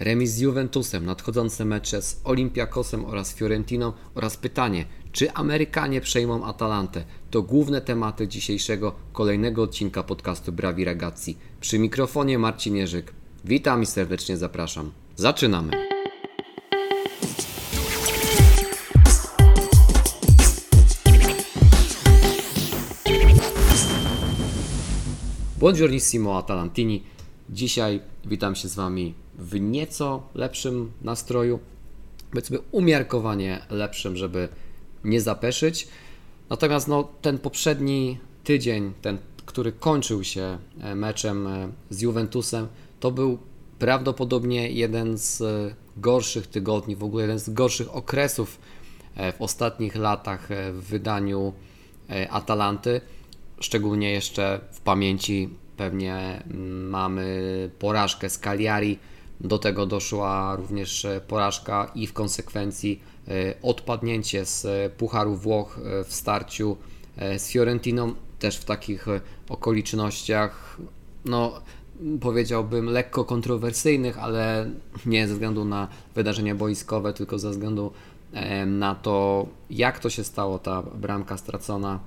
remis z Juventusem, nadchodzące mecze z Olympiakosem oraz Fiorentiną oraz pytanie, czy Amerykanie przejmą Atalantę? To główne tematy dzisiejszego kolejnego odcinka podcastu Brawi Ragazzi. Przy mikrofonie Marcin Jerzyk. Witam i serdecznie zapraszam. Zaczynamy! Buongiornissimo Atalantini. Dzisiaj witam się z Wami w nieco lepszym nastroju, powiedzmy umiarkowanie lepszym, żeby nie zapeszyć. Natomiast no, ten poprzedni tydzień, ten, który kończył się e, meczem e, z Juventusem, to był prawdopodobnie jeden z e, gorszych tygodni, w ogóle jeden z gorszych okresów w ostatnich latach w wydaniu Atalanty. Szczególnie jeszcze w pamięci pewnie mm, mamy porażkę z Cagliari. Do tego doszła również porażka i w konsekwencji odpadnięcie z Pucharu Włoch w starciu z Fiorentiną, też w takich okolicznościach, no powiedziałbym lekko kontrowersyjnych, ale nie ze względu na wydarzenia boiskowe, tylko ze względu na to, jak to się stało, ta bramka stracona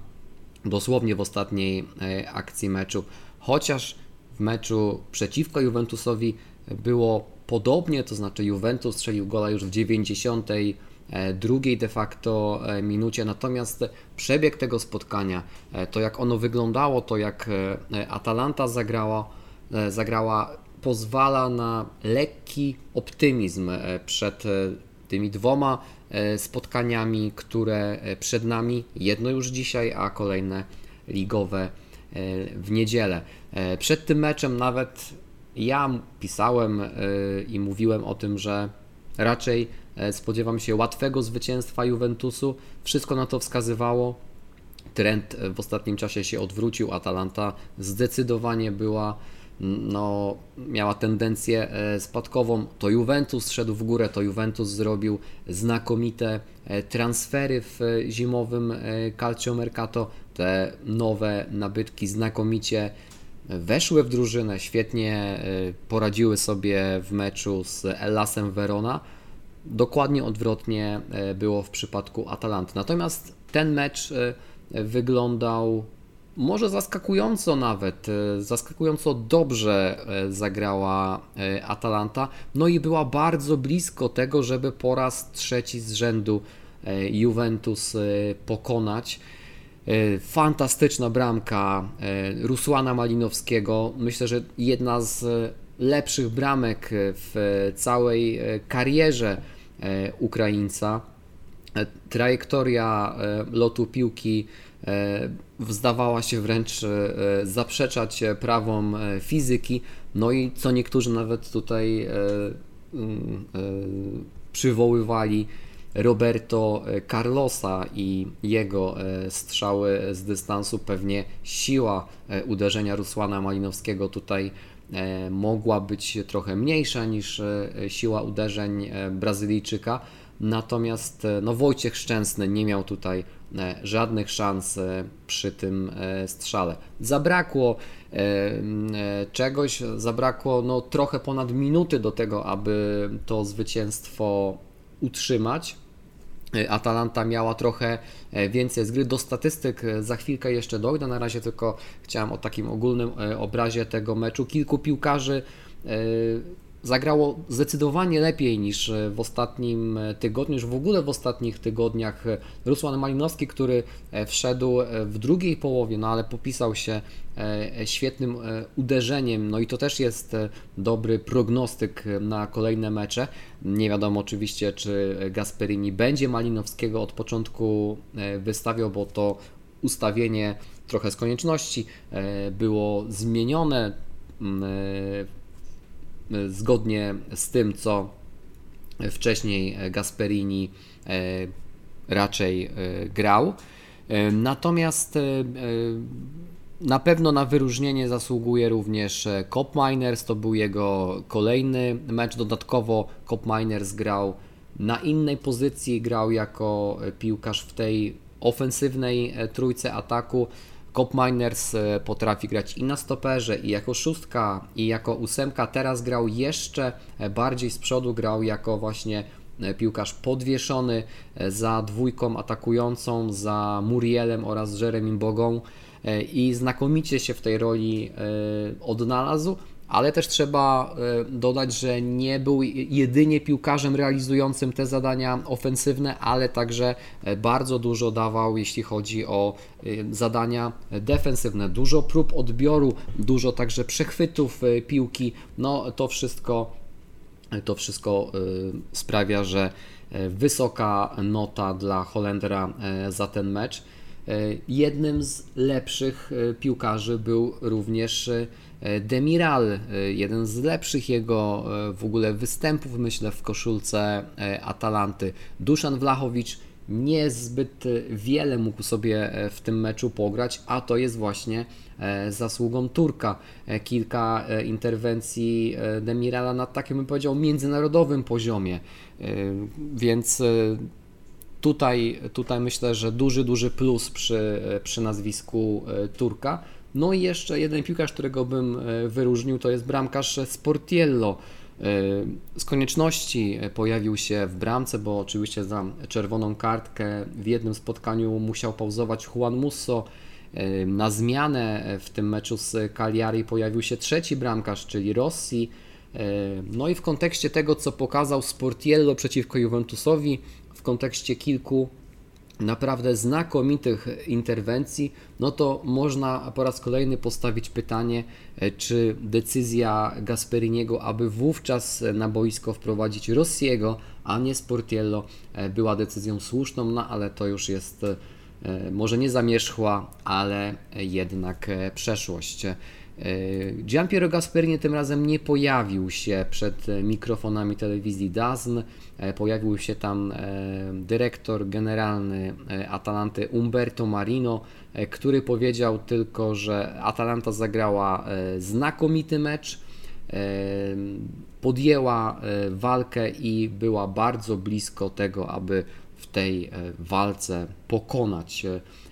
dosłownie w ostatniej e, akcji meczu. Chociaż w meczu przeciwko Juventusowi było podobnie, to znaczy Juventus strzelił gola już w 90 drugiej de facto e, minucie. Natomiast przebieg tego spotkania, e, to jak ono wyglądało, to jak Atalanta zagrała, zagrała pozwala na lekki optymizm przed tymi dwoma E, spotkaniami, które e, przed nami, jedno już dzisiaj, a kolejne ligowe e, w niedzielę. Przed tym meczem nawet ja pisałem i mówiłem o tym, że raczej spodziewam się łatwego zwycięstwa Juventusu. Wszystko na to wskazywało. Trend w ostatnim czasie się odwrócił. Atalanta zdecydowanie była no, miała tendencję e, spadkową. To Juventus szedł w górę, to Juventus zrobił znakomite e, transfery w zimowym e, Calcio Mercato. Te nowe nabytki znakomicie weszły w drużynę, świetnie poradziły sobie w meczu z Elasem Verona. Dokładnie odwrotnie było w przypadku Atalanty. Natomiast ten mecz wyglądał może zaskakująco nawet, e, zaskakująco dobrze e, zagrała e, Atalanta, no i była bardzo blisko tego, żeby po raz trzeci z rzędu Juventus pokonać. Fantastyczna bramka Rusłana Malinowskiego. Myślę, że jedna z lepszych bramek w całej karierze Ukraińca. Trajektoria lotu piłki zdawała się wręcz e, zaprzeczać prawom e, fizyki, no i co niektórzy nawet tutaj e, mm, przywoływali Roberto Carlosa i jego strzały z dystansu, pewnie siła uderzenia Rusłana Malinowskiego tutaj mogła być trochę mniejsza niż siła uderzeń Brazylijczyka. Natomiast no, Wojciech Szczęsny nie miał tutaj E, żadnych szans e, przy tym e, strzale. Zabrakło czegoś, zabrakło no, trochę ponad minuty do tego, aby to zwycięstwo utrzymać. Atalanta miała trochę więcej z gry. Do statystyk za chwilkę jeszcze dojdę. Na razie tylko chciałem o takim ogólnym obrazie tego meczu. Kilku piłkarzy zagrało zdecydowanie lepiej niż w ostatnim tygodniu, już w ogóle w ostatnich tygodniach. Rusłan Malinowski, który e, wszedł e, w drugiej połowie, no ale popisał się e, świetnym uderzeniem, no i to też jest dobry prognostyk na kolejne mecze. Nie wiadomo oczywiście, czy Gasperini będzie Malinowskiego od początku wystawiał, bo to ustawienie trochę z konieczności było zmienione zgodnie z tym, co wcześniej Gasperini e, raczej e, grał. E, natomiast na pewno na wyróżnienie zasługuje również Cop Miners, to był jego kolejny mecz. Dodatkowo Cop Miners grał na innej pozycji, grał jako piłkarz w tej ofensywnej trójce ataku. Cop Miners potrafi grać i na stoperze, i jako szóstka, i jako ósemka. Teraz grał jeszcze bardziej z przodu, grał jako właśnie piłkarz podwieszony za dwójką atakującą, za Murielem oraz Jeremim Bogą i znakomicie się w tej roli odnalazł ale też trzeba e, dodać, że nie był jedynie piłkarzem realizującym te zadania ofensywne, ale także e, bardzo dużo dawał, jeśli chodzi o e, zadania defensywne. Dużo prób odbioru, dużo także przechwytów piłki. No to wszystko to wszystko sprawia, że wysoka nota dla Holendra za ten mecz. Jednym z lepszych piłkarzy był również E, Demiral, e, jeden z lepszych jego e, w ogóle występów, myślę, w koszulce Atalanty. Duszan Wlachowicz niezbyt wiele mógł sobie w tym meczu pograć, a to jest właśnie zasługą Turka. Kilka interwencji Demirala na takim, bym powiedział, międzynarodowym poziomie, więc tutaj, tutaj myślę, że duży, duży plus przy, przy nazwisku Turka. No i jeszcze jeden piłkarz, którego bym e, wyróżnił, to jest bramkarz Sportiello. E, z konieczności e, pojawił się w bramce, bo oczywiście za czerwoną kartkę w jednym spotkaniu musiał pauzować Juan Musso. Na zmianę w tym meczu z Cagliari pojawił się trzeci bramkarz, czyli Rossi. No i w kontekście tego, co pokazał Sportiello przeciwko Juventusowi, w kontekście kilku naprawdę znakomitych interwencji, no to można po raz kolejny postawić pytanie, e, czy decyzja Gasperiniego, aby wówczas na boisko wprowadzić Rossiego, a nie Sportiello, e, była decyzją słuszną, no ale to już jest e, może nie zamierzchła, ale jednak przeszłość. Gianpiero Gasperini tym razem nie pojawił się przed mikrofonami telewizji DAZN. Pojawił się tam dyrektor generalny Atalanty Umberto Marino, który powiedział tylko, że Atalanta zagrała znakomity mecz, podjęła walkę i była bardzo blisko tego, aby w tej walce pokonać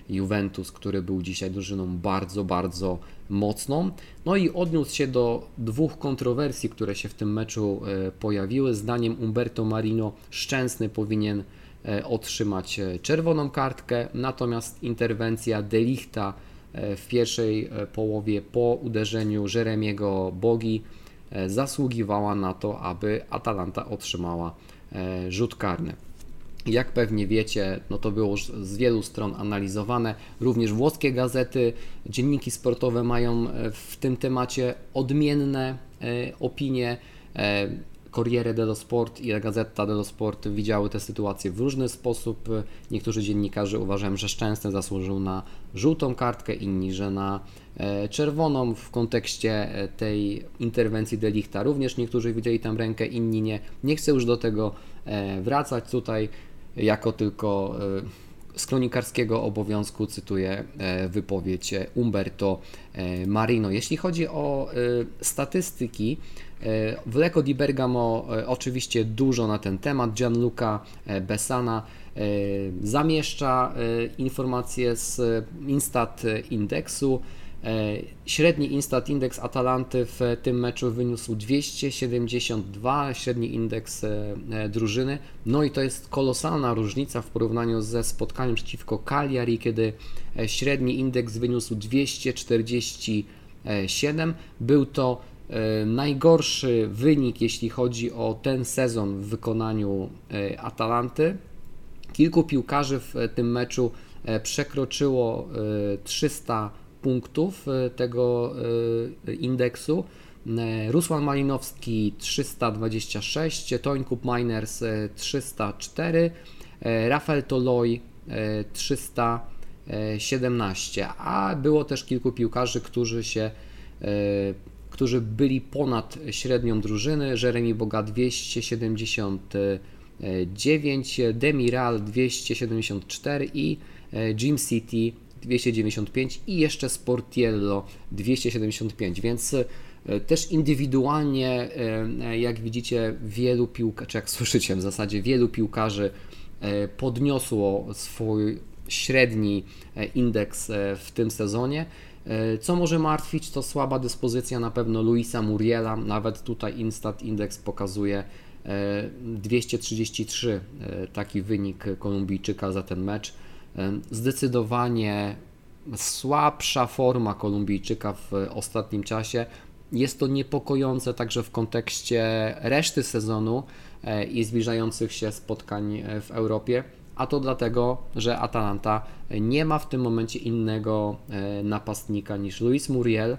Juventus, który był dzisiaj drużyną bardzo, bardzo mocną. No i odniósł się do dwóch kontrowersji, które się w tym meczu e, pojawiły. Zdaniem Umberto Marino Szczęsny powinien e, otrzymać e, czerwoną kartkę, natomiast interwencja Delichta w pierwszej połowie po uderzeniu Jeremiego Bogi zasługiwała na to, aby Atalanta otrzymała rzut karny. Jak pewnie wiecie, no to było już z wielu stron analizowane. Również włoskie gazety, dzienniki sportowe mają e, w tym temacie odmienne e, opinie. E, Corriere dello Sport i Gazzetta dello Sport widziały tę sytuację w różny sposób. Niektórzy dziennikarze uważają, że Szczęsny zasłużył na żółtą kartkę, inni, że na czerwoną w kontekście tej interwencji Delichta. Również niektórzy widzieli tam rękę, inni nie. Nie chcę już do tego wracać tutaj jako tylko e, z kronikarskiego obowiązku cytuję e, wypowiedź Umberto e, Marino. Jeśli chodzi o statystyki, w Lecco di Bergamo oczywiście dużo na ten temat. Gianluca Besana zamieszcza informacje z Instat Indeksu. E, średni Instat Index Atalanty w tym meczu wyniósł 272, średni indeks e, e, drużyny. No i to jest kolosalna różnica w porównaniu ze spotkaniem przeciwko Cagliari, kiedy średni indeks wyniósł 247. Był to najgorszy wynik, jeśli chodzi o ten sezon w wykonaniu Atalanty. Kilku piłkarzy w tym meczu przekroczyło 300 punktów e, tego e, indeksu. E, Rusłan Malinowski 326, Tońkup Miners 304, Rafael Toloi 317, a było też kilku piłkarzy, którzy się którzy byli ponad średnią drużyny. Jeremy Boga 279, Demiral 274 i Jim City 295 i jeszcze Sportiello 275, więc e, też indywidualnie, e, jak widzicie, wielu piłkarzy, czy jak słyszycie w zasadzie, wielu piłkarzy e, podniosło swój średni indeks w tym sezonie. Co może martwić, to słaba dyspozycja na pewno Luisa Muriela. Nawet tutaj Instat Index pokazuje 233 taki wynik Kolumbijczyka za ten mecz. Zdecydowanie słabsza forma Kolumbijczyka w ostatnim czasie. Jest to niepokojące także w kontekście reszty sezonu e, i zbliżających się spotkań e, w Europie. A to dlatego, że Atalanta nie ma w tym momencie innego e, napastnika niż Luis Muriel.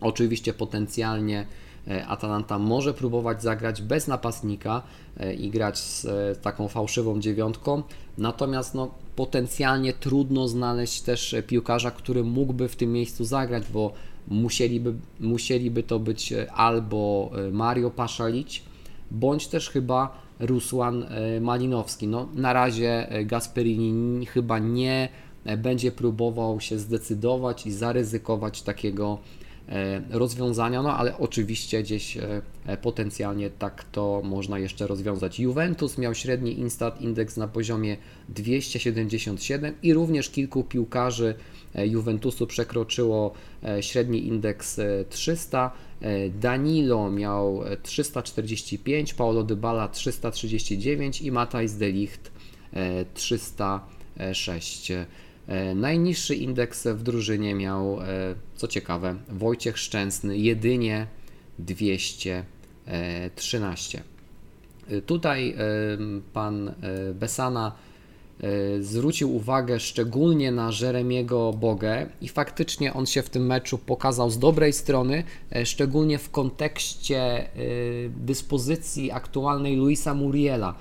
Oczywiście potencjalnie Atalanta może próbować zagrać bez napastnika i grać z taką fałszywą dziewiątką, natomiast no, potencjalnie trudno znaleźć też piłkarza, który mógłby w tym miejscu zagrać, bo musieliby, musieliby to być albo Mario Paszalić, bądź też chyba Rusłan e, Malinowski. No, na razie e, Gasperini chyba nie e, będzie próbował się zdecydować i zaryzykować takiego E, rozwiązania, no ale oczywiście gdzieś e, e, potencjalnie tak to można jeszcze rozwiązać. Juventus miał średni Instat indeks na poziomie 277 i również kilku piłkarzy Juventusu przekroczyło średni indeks 300. Danilo miał 345, Paulo Dybala 339 i Matthijs de Ligt 306. E, najniższy indeks w drużynie miał, e, co ciekawe, Wojciech Szczęsny, jedynie 213. E, tutaj pan Besana zwrócił uwagę szczególnie na Jeremiego Bogę i faktycznie on się w tym meczu pokazał z dobrej strony, szczególnie w kontekście dyspozycji aktualnej Luisa Muriela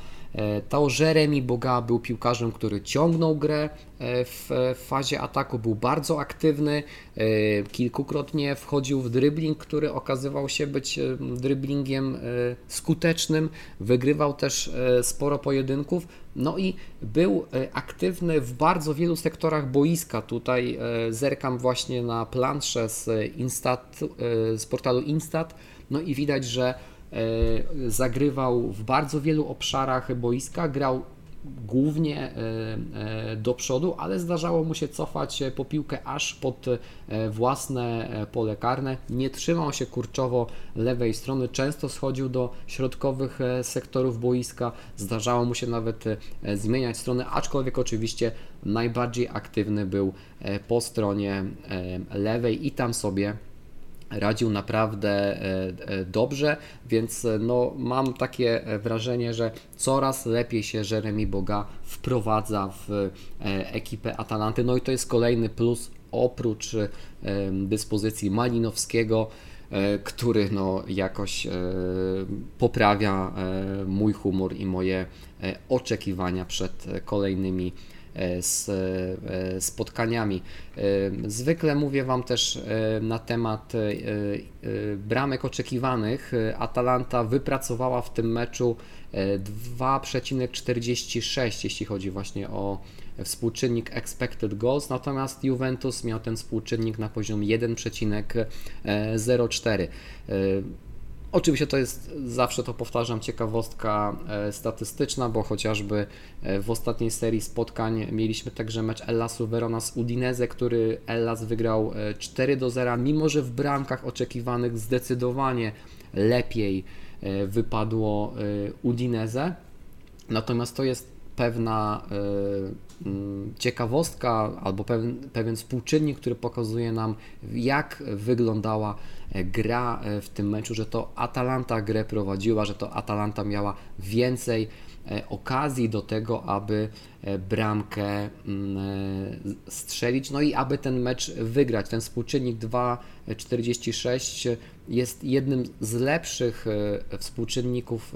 to Jeremy Boga był piłkarzem, który ciągnął grę e, w fazie ataku, był bardzo aktywny, e, kilkukrotnie wchodził w dribbling, który okazywał się być dribblingiem skutecznym, wygrywał też sporo pojedynków, no i był aktywny w bardzo wielu sektorach boiska. Tutaj zerkam właśnie na planszę z, Instat, z portalu Instat, no i widać, że E, zagrywał w bardzo wielu obszarach boiska, grał głównie e, e, do przodu, ale zdarzało mu się cofać po piłkę aż pod własne pole karne. Nie trzymał się kurczowo lewej strony, często schodził do środkowych sektorów boiska. Zdarzało mu się nawet zmieniać stronę, aczkolwiek oczywiście najbardziej aktywny był po stronie lewej i tam sobie radził naprawdę e, e, dobrze, więc e, no, mam takie wrażenie, że coraz lepiej się Jeremy Boga wprowadza w ekipę Atalanty. No i to jest kolejny plus oprócz dyspozycji Malinowskiego, który no, jakoś poprawia mój humor i moje oczekiwania przed kolejnymi z e, spotkaniami. E, zwykle mówię Wam też e, na temat bramek oczekiwanych. Atalanta wypracowała w tym meczu 2,46 jeśli chodzi właśnie o współczynnik expected goals, natomiast Juventus miał ten współczynnik na poziomie 1,04. Oczywiście to jest, zawsze to powtarzam, ciekawostka e, statystyczna, bo chociażby e, w ostatniej serii spotkań mieliśmy także mecz Ellasu Verona z Udinese, który Ellas wygrał 4 e, do 0, mimo że w bramkach oczekiwanych zdecydowanie lepiej wypadło Udinese. Natomiast to jest pewna mm, ciekawostka albo pewien, pewien współczynnik, który pokazuje nam, jak wyglądała gra e, w tym meczu, że to Atalanta grę prowadziła, że to Atalanta miała więcej e, okazji do tego, aby e, bramkę mm, strzelić, no i aby ten mecz wygrać. Ten współczynnik 2,46 jest jednym z lepszych współczynników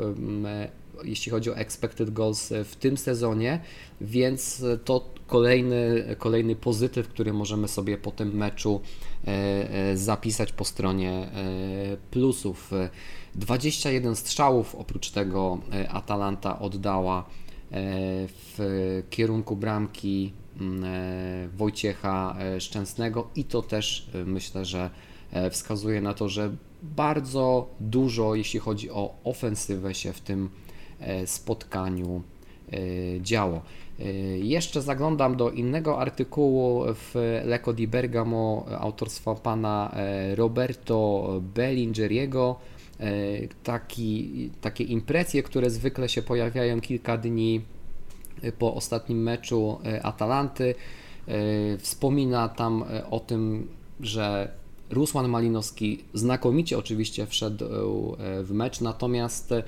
jeśli chodzi o expected goals w tym sezonie, więc to kolejny, kolejny pozytyw, który możemy sobie po tym meczu e, e, zapisać po stronie e, plusów. 21 strzałów oprócz tego Atalanta oddała w kierunku bramki Wojciecha Szczęsnego i to też myślę, że wskazuje na to, że bardzo dużo, jeśli chodzi o ofensywę, się w tym spotkaniu działo. Jeszcze zaglądam do innego artykułu w Leco di Bergamo autorstwa pana Roberto Bellingeriego. Taki, takie impresje, które zwykle się pojawiają kilka dni po ostatnim meczu Atalanty. Wspomina tam o tym, że Rusłan Malinowski znakomicie oczywiście wszedł e, w mecz, natomiast e,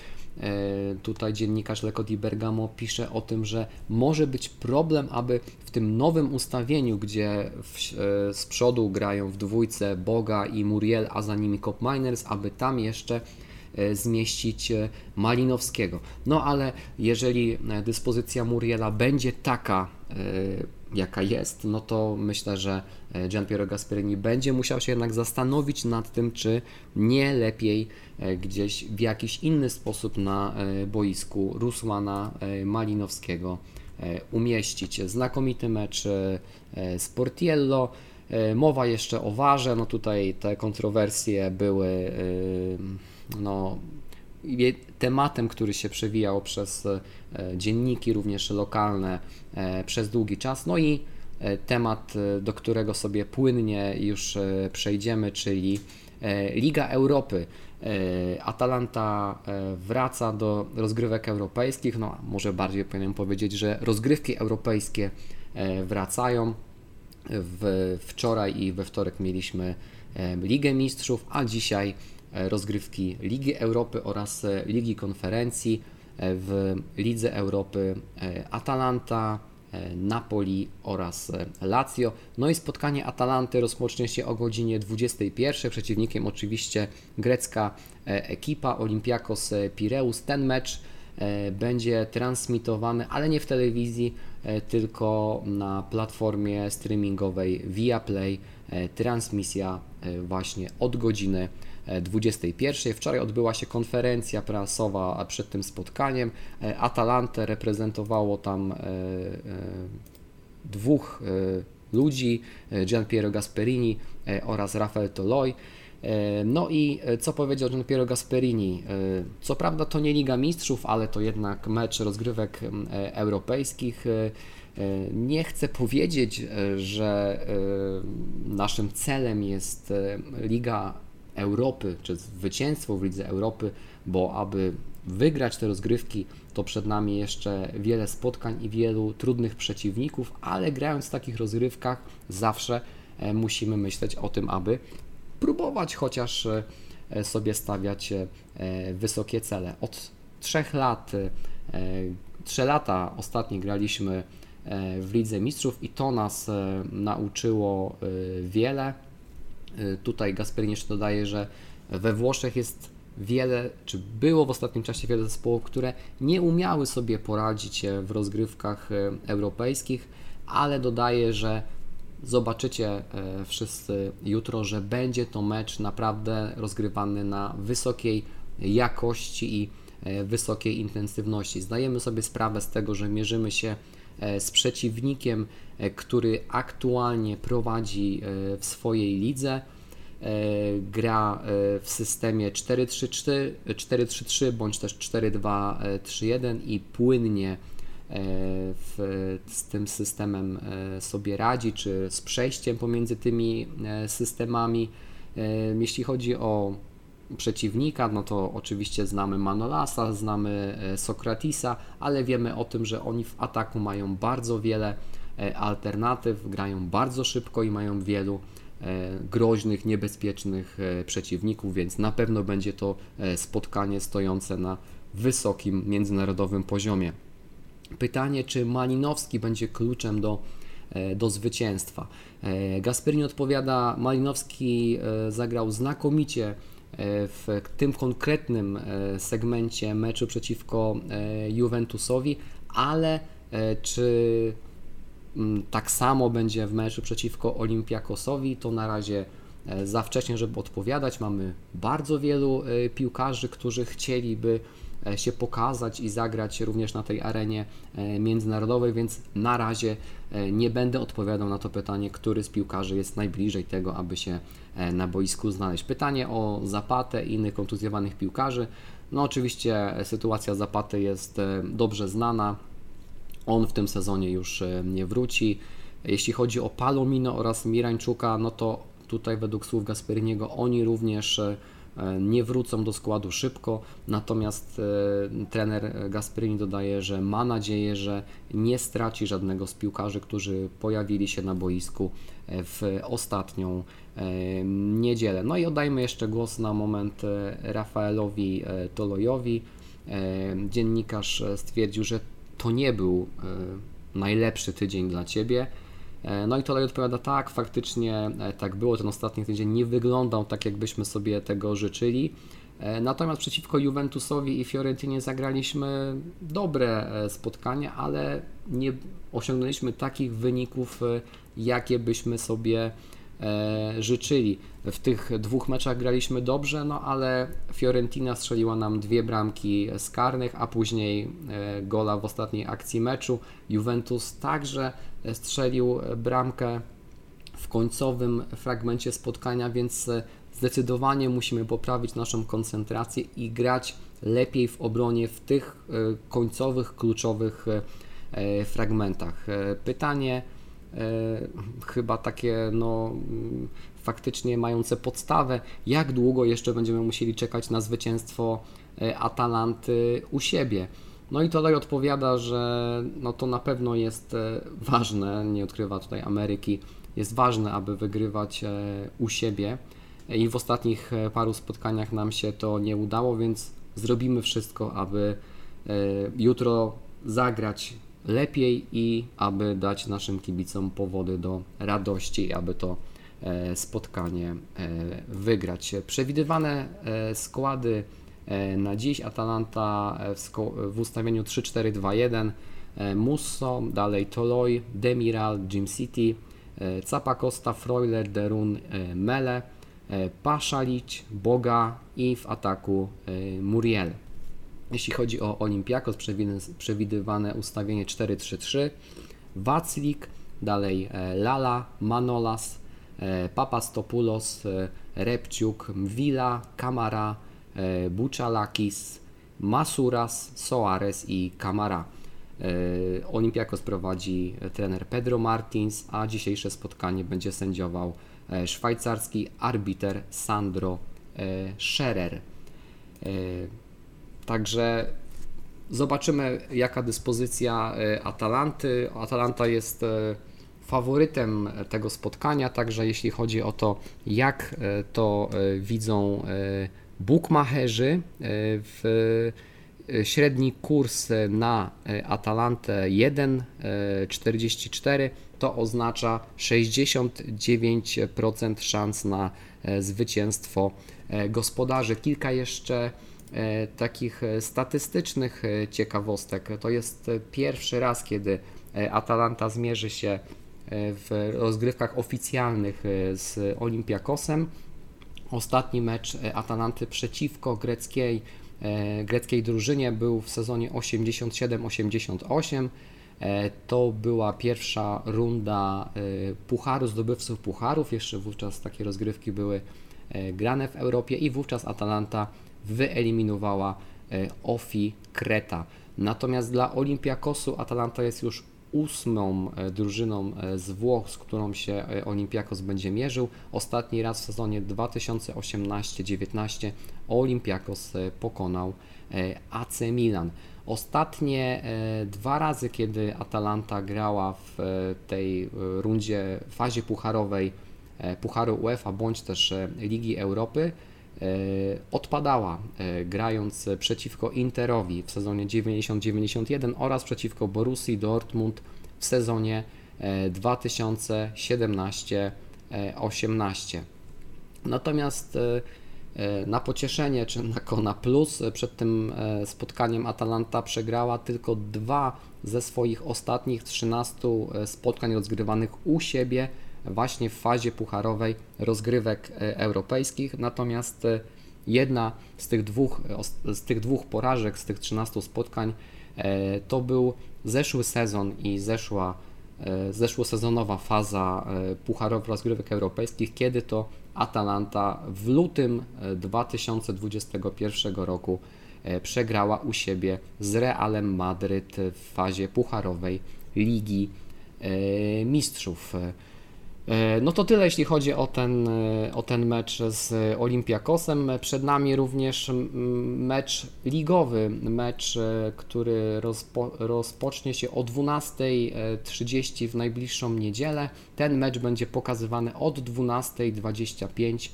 tutaj dziennikarz Leko di Bergamo pisze o tym, że może być problem, aby w tym nowym ustawieniu, gdzie w, e, z przodu grają w dwójce Boga i Muriel, a za nimi Cop Miners, aby tam jeszcze zmieścić Malinowskiego. No ale jeżeli dyspozycja Muriela będzie taka, jaka jest, no to myślę, że e, Gian Piero Gasperini będzie musiał się jednak zastanowić nad tym, czy nie lepiej e, gdzieś w jakiś inny sposób na boisku Rusłana Malinowskiego umieścić. Znakomity mecz Sportiello. Mowa jeszcze o warze, no tutaj te kontrowersje były no, tematem, który się przewijał przez e, dzienniki, również lokalne, e, przez długi czas. No i e, temat, do którego sobie płynnie już przejdziemy, czyli Liga Europy. Atalanta wraca do rozgrywek europejskich, no może bardziej powinienem powiedzieć, że rozgrywki europejskie wracają. W, wczoraj i we wtorek mieliśmy Ligę Mistrzów, a dzisiaj rozgrywki Ligi Europy oraz e, Ligi Konferencji e, w Lidze Europy Atalanta, Napoli oraz Lazio. No i spotkanie Atalanty rozpocznie się o godzinie 21. Przeciwnikiem oczywiście grecka ekipa Olympiakos Pireus. Ten mecz będzie transmitowany, ale nie w telewizji, tylko na platformie streamingowej Viaplay. Transmisja właśnie od godziny 21. Wczoraj odbyła się konferencja prasowa przed tym spotkaniem. E, Atalantę reprezentowało tam e, e, dwóch ludzi, Gian Piero Gasperini oraz Rafael Toloi. No i co powiedział Gian Piero Gasperini? Co prawda to nie Liga Mistrzów, ale to jednak mecz rozgrywek europejskich. Nie chcę powiedzieć, że naszym celem jest Liga Europy, czy zwycięstwo w Lidze Europy, bo aby wygrać te rozgrywki, to przed nami jeszcze wiele spotkań i wielu trudnych przeciwników, ale grając w takich rozgrywkach zawsze e, musimy myśleć o tym, aby próbować chociaż e, sobie stawiać e, wysokie cele. Od trzech lat, trzy lata ostatnio graliśmy w Lidze Mistrzów i to nas nauczyło wiele tutaj Gasperini jeszcze dodaje, że we Włoszech jest wiele, czy było w ostatnim czasie wiele zespołów, które nie umiały sobie poradzić w rozgrywkach y, europejskich, ale dodaje, że zobaczycie y, wszyscy jutro, że będzie to mecz naprawdę rozgrywany na wysokiej jakości i wysokiej intensywności. Zdajemy sobie sprawę z tego, że mierzymy się z przeciwnikiem, E, który aktualnie prowadzi e, w swojej lidze. E, gra w systemie 4-3-3 bądź też 4-2-3-1 i płynnie w, z tym systemem sobie radzi, czy z przejściem pomiędzy tymi systemami. Jeśli chodzi o przeciwnika, no to oczywiście znamy Manolasa, znamy Sokratisa, ale wiemy o tym, że oni w ataku mają bardzo wiele E, alternatyw, grają bardzo szybko i mają wielu e, groźnych, niebezpiecznych e, przeciwników, więc na pewno będzie to spotkanie stojące na wysokim międzynarodowym poziomie. Pytanie, czy Malinowski będzie kluczem do, do zwycięstwa? Gasperini odpowiada, Malinowski zagrał znakomicie w tym konkretnym segmencie meczu przeciwko Juventusowi, ale czy Mm, tak samo będzie w meczu przeciwko Olimpiakosowi. To na razie e, za wcześnie, żeby odpowiadać. Mamy bardzo wielu e, piłkarzy, którzy chcieliby e, się pokazać i zagrać również na tej arenie międzynarodowej, więc na razie nie będę odpowiadał na to pytanie, który z piłkarzy jest najbliżej tego, aby się na boisku znaleźć. Pytanie o Zapatę i innych kontuzjowanych piłkarzy. No oczywiście sytuacja Zapaty jest dobrze znana On w tym sezonie już nie wróci. Jeśli chodzi o Palomino oraz Mirańczuka, no to tutaj według słów Gasperiniego oni również E, nie wrócą do składu szybko, natomiast e, trener Gasperini dodaje, że ma nadzieję, że nie straci żadnego z piłkarzy, którzy pojawili się na boisku e, w ostatnią niedzielę. No i oddajmy jeszcze głos na moment Rafaelowi Tolojowi. Dziennikarz stwierdził, że to nie był najlepszy tydzień dla Ciebie. E, no i Tolej odpowiada tak, faktycznie e, tak było, ten ostatni tydzień nie wyglądał tak, jakbyśmy sobie tego życzyli. E, natomiast przeciwko Juventusowi i Fiorentinie zagraliśmy dobre spotkanie, ale nie osiągnęliśmy takich wyników, jakie byśmy sobie życzyli. W tych dwóch meczach graliśmy dobrze, no ale Fiorentina strzeliła nam dwie bramki z karnych, a później gola w ostatniej akcji meczu. Juventus także strzelił bramkę w końcowym fragmencie spotkania, więc zdecydowanie musimy poprawić naszą koncentrację i grać lepiej w obronie w tych e, końcowych, kluczowych e, fragmentach. E, pytanie chyba takie no, faktycznie mające podstawę, jak długo jeszcze będziemy musieli czekać na zwycięstwo Atalanty u siebie. No i Tolej odpowiada, że no to na pewno jest e, ważne, nie odkrywa tutaj Ameryki, jest ważne, aby wygrywać e, u siebie i w ostatnich e, paru spotkaniach nam się to nie udało, więc zrobimy wszystko, aby jutro zagrać lepiej i aby dać naszym kibicom powody do radości, aby to spotkanie wygrać. Przewidywane składy na dziś Atalanta e, w, ustawieniu 3-4-2-1, e, Musso, dalej Toloi, Demiral, Jim City, Capacosta, Freuler, Derun, Mele, Paszalić, Boga i w ataku Muriel. Jeśli chodzi o Olimpiakos, przewidywane ustawienie 4-3-3, Waclik, dalej Lala, Manolas, Papastopoulos, Repciuk, Mwila, Kamara, E, Buchalakis, Masuras, Soares i Camara. E, Olimpiakos prowadzi trener Pedro Martins, a dzisiejsze spotkanie będzie sędziował e, szwajcarski arbiter Sandro Scherer. Także zobaczymy, jaka dyspozycja Atalanty. Atalanta jest faworytem tego spotkania, także jeśli chodzi o to, jak to widzą Bookmacherzy e, w e, średni kurs na e, Atalantę 1,44 to oznacza 69% szans na zwycięstwo gospodarzy. Kilka jeszcze takich statystycznych ciekawostek. To jest pierwszy raz, kiedy Atalanta zmierzy się w rozgrywkach oficjalnych z Olympiakosem. Ostatni mecz e, Atalanty przeciwko greckiej, e, greckiej drużynie był w sezonie 87-88. E, to była pierwsza runda Pucharu, zdobywców Pucharów. Jeszcze wówczas takie rozgrywki były grane w Europie i wówczas Atalanta wyeliminowała Ofi Kreta. Natomiast dla Olimpiakosu Atalanta jest już ósmą e, drużyną e, z Włoch, z którą się e, Olympiakos będzie mierzył. Ostatni raz w sezonie 2018-19 Olympiakos pokonał AC Milan. Ostatnie dwa razy, kiedy Atalanta grała w tej rundzie, fazie pucharowej Pucharu UEFA bądź też Ligi Europy, odpadała grając przeciwko Interowi w sezonie 90-91 oraz przeciwko Borussii Dortmund w sezonie 2017-18. Natomiast na pocieszenie czy na plus przed tym spotkaniem Atalanta przegrała tylko dwa ze swoich ostatnich 13 spotkań rozgrywanych u siebie właśnie w fazie pucharowej rozgrywek e, europejskich. Natomiast e, jedna z tych dwóch, z tych dwóch porażek, z tych 13 spotkań, e, to był zeszły sezon i zeszła zeszłosezonowa faza pucharowych rozgrywek europejskich, kiedy to Atalanta w lutym 2021 roku przegrała u siebie z Realem Madryt w fazie pucharowej Ligi Mistrzów. E, no to tyle, jeśli chodzi o ten, e, o ten mecz z Olympiakosem. Przed nami również mecz ligowy, mecz, e, który rozpo, rozpocznie się o 12.30 w najbliższą niedzielę. Ten mecz będzie pokazywany od 12.25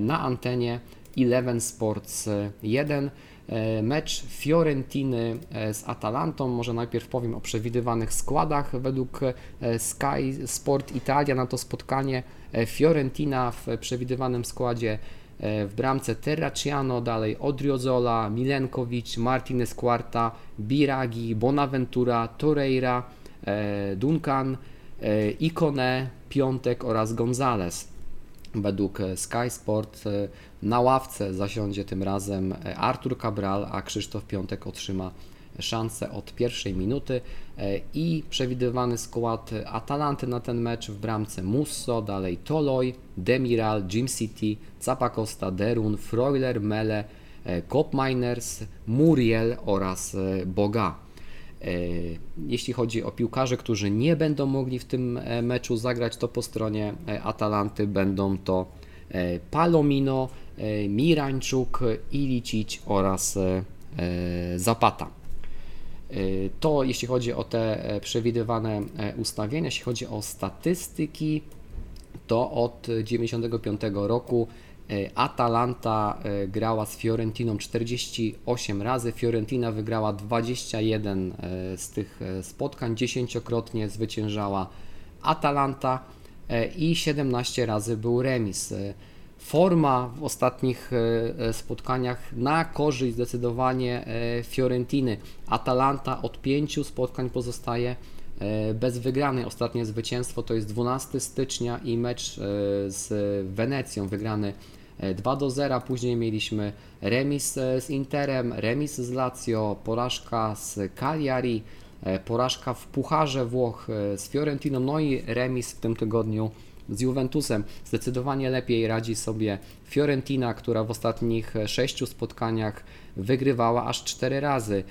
na antenie Eleven Sports 1. E, mecz Fiorentiny e, z Atalantą. Może najpierw powiem o przewidywanych składach według e, Sky Sport Italia na to spotkanie. Fiorentina w przewidywanym składzie w bramce Terraciano, dalej Odriozola, Milenkowicz, Martinez Quarta, Biragi, Bonaventura, Torreira, Duncan, Ikone, Piątek oraz Gonzalez. Według Sky Sport e, na ławce zasiądzie tym razem e, Artur Cabral, a Krzysztof Piątek otrzyma szansę od pierwszej minuty e, i przewidywany skład Atalanty na ten mecz w bramce Musso, dalej Toloi, Demiral, Jim City, Zapacosta, Derun, Freuler, Mele, Cop Miners, Muriel oraz Boga. E, jeśli chodzi o piłkarzy, którzy nie będą mogli w tym e, meczu zagrać, to po stronie e, Atalanty będą to Palomino, Mirańczuk, Ilicic oraz Zapata. To jeśli chodzi o te przewidywane ustawienia, jeśli chodzi o statystyki, to od 1995 roku E, Atalanta e, grała z Fiorentiną 48 razy. Fiorentina wygrała 21 e, z tych spotkań, dziesięciokrotnie zwyciężała Atalanta i 17 razy był remis. Forma w ostatnich spotkaniach na korzyść zdecydowanie Fiorentiny. Atalanta od pięciu spotkań pozostaje bez wygranej. Ostatnie zwycięstwo to jest 12 stycznia i mecz z Wenecją wygrany 2 do 0, później mieliśmy remis e, z Interem, remis z Lazio, porażka z Cagliari, e, porażka w Pucharze Włoch e, z Fiorentiną, no i remis w tym tygodniu z Juventusem. Zdecydowanie lepiej radzi sobie Fiorentina, która w ostatnich sześciu spotkaniach wygrywała aż 4 razy.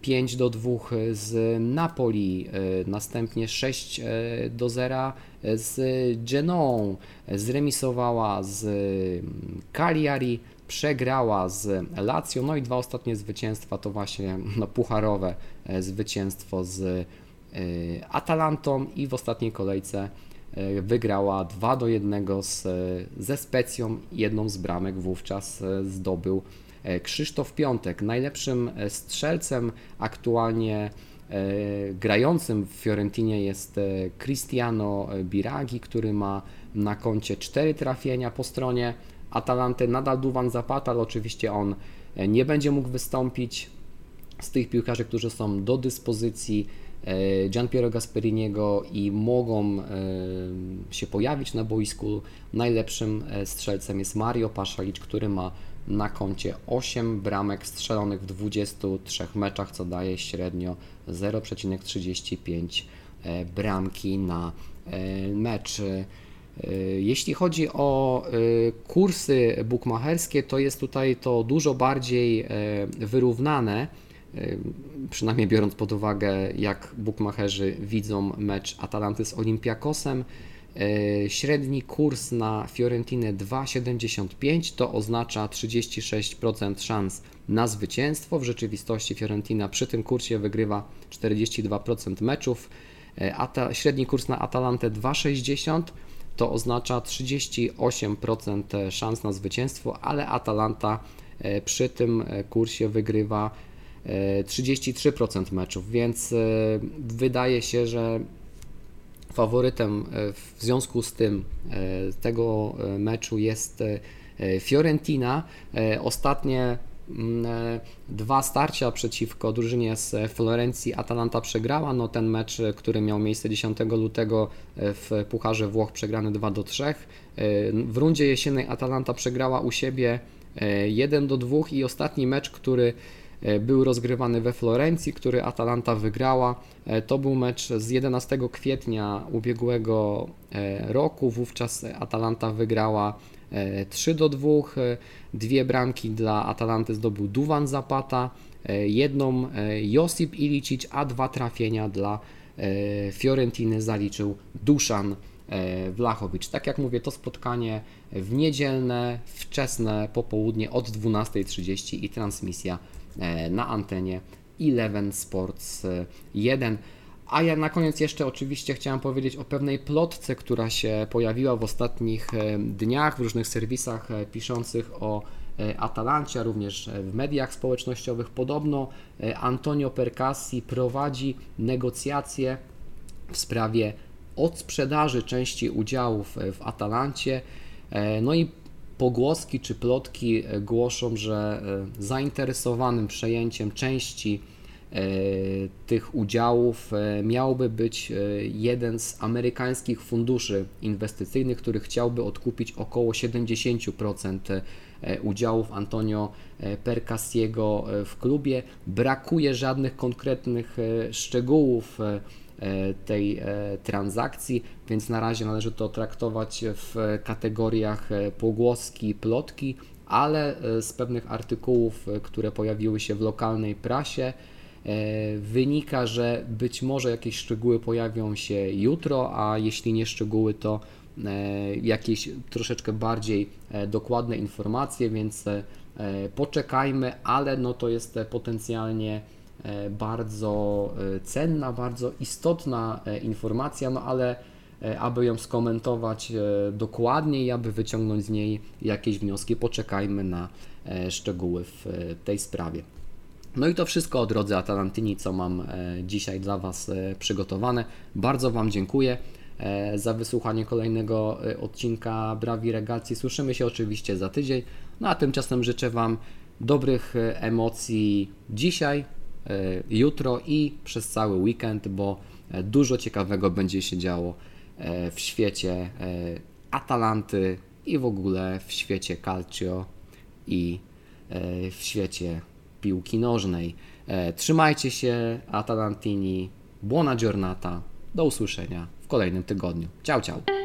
5 do 2 z Napoli, następnie 6 do 0 z Genoą, zremisowała z Cagliari, przegrała z Lazio, no i dwa ostatnie zwycięstwa to właśnie no, pucharowe e, zwycięstwo z e, Atalantą i w ostatniej kolejce e, wygrała 2 do 1 z, ze Specją, jedną z bramek wówczas zdobył Krzysztof Piątek, najlepszym strzelcem aktualnie E, grającym w Fiorentinie jest e, Cristiano Biragi, który ma na koncie 4 trafienia po stronie Atalanty. Nadal Duwan Zapata, ale oczywiście on e, nie będzie mógł wystąpić. Z tych piłkarzy, którzy są do dyspozycji Gianpiero Gasperiniego i mogą się pojawić na boisku. Najlepszym strzelcem jest Mario Paszalicz, który ma na koncie 8 bramek strzelonych w 23 meczach, co daje średnio 0,35 e, bramki na e, mecz. E, jeśli chodzi o kursy bukmacherskie, to jest tutaj to dużo bardziej wyrównane, przynajmniej biorąc pod uwagę, jak bukmacherzy widzą mecz Atalanty z Olympiakosem. E, średni kurs na Fiorentinę 2,75 to oznacza 36% szans na zwycięstwo. W rzeczywistości Fiorentina przy tym kursie wygrywa 42% meczów. E, średni kurs na Atalantę 2,60 to oznacza 38% szans na zwycięstwo, ale Atalanta e, przy tym kursie wygrywa 33% meczów, więc wydaje się, że Faworytem e, w związku z tym e, tego e, meczu jest Fiorentina. Ostatnie mm, dwa starcia przeciwko drużynie z Florencji Atalanta przegrała. No ten mecz, który miał miejsce 10 lutego w Pucharze Włoch przegrany 2 do 3. W rundzie jesiennej Atalanta przegrała u siebie 1 do 2 i ostatni mecz, który E, był rozgrywany we Florencji, który Atalanta wygrała. E, to był mecz z 11 kwietnia ubiegłego e, roku. Wówczas Atalanta wygrała 3 do 2. Dwie bramki dla Atalanty zdobył Duwan Zapata, jedną Josip Ilicic, a dwa trafienia dla Fiorentiny zaliczył Duszan Wlachowicz. Tak jak mówię, to spotkanie w niedzielne, wczesne popołudnie od 12.30 i transmisja na antenie Eleven Sports 1. A ja na koniec jeszcze oczywiście chciałem powiedzieć o pewnej plotce, która się pojawiła w ostatnich e, dniach w różnych serwisach e, piszących o e, Atalancie, również w mediach społecznościowych. Podobno Antonio Percassi prowadzi negocjacje w sprawie odsprzedaży części udziałów w Atalancie. No i pogłoski czy plotki głoszą, że zainteresowanym przejęciem części E, tych udziałów e, miałby być e, jeden z amerykańskich funduszy inwestycyjnych, który chciałby odkupić około 70% udziałów Antonio Percassiego w klubie. Brakuje żadnych konkretnych szczegółów tej transakcji, więc na razie należy to traktować w kategoriach pogłoski, plotki, ale z pewnych artykułów, które pojawiły się w lokalnej prasie, E, wynika, że być może jakieś szczegóły pojawią się jutro, a jeśli nie szczegóły, to e, jakieś troszeczkę bardziej e, dokładne informacje, więc poczekajmy, ale no to jest potencjalnie bardzo cenna, bardzo istotna informacja, no ale aby ją skomentować dokładniej aby wyciągnąć z niej jakieś wnioski, poczekajmy na szczegóły w tej sprawie. No i to wszystko o drodze Atalantyni, co mam e, dzisiaj dla Was e, przygotowane. Bardzo Wam dziękuję e, za wysłuchanie kolejnego odcinka Brawi Regacji. Słyszymy się oczywiście za tydzień. No a tymczasem życzę Wam dobrych emocji dzisiaj, jutro i przez cały weekend, bo dużo ciekawego będzie się działo w świecie Atalanty i w ogóle w świecie Calcio i w świecie piłki nożnej. E, trzymajcie się, Atalantini, buona giornata, do usłyszenia w kolejnym tygodniu. Ciao, ciao.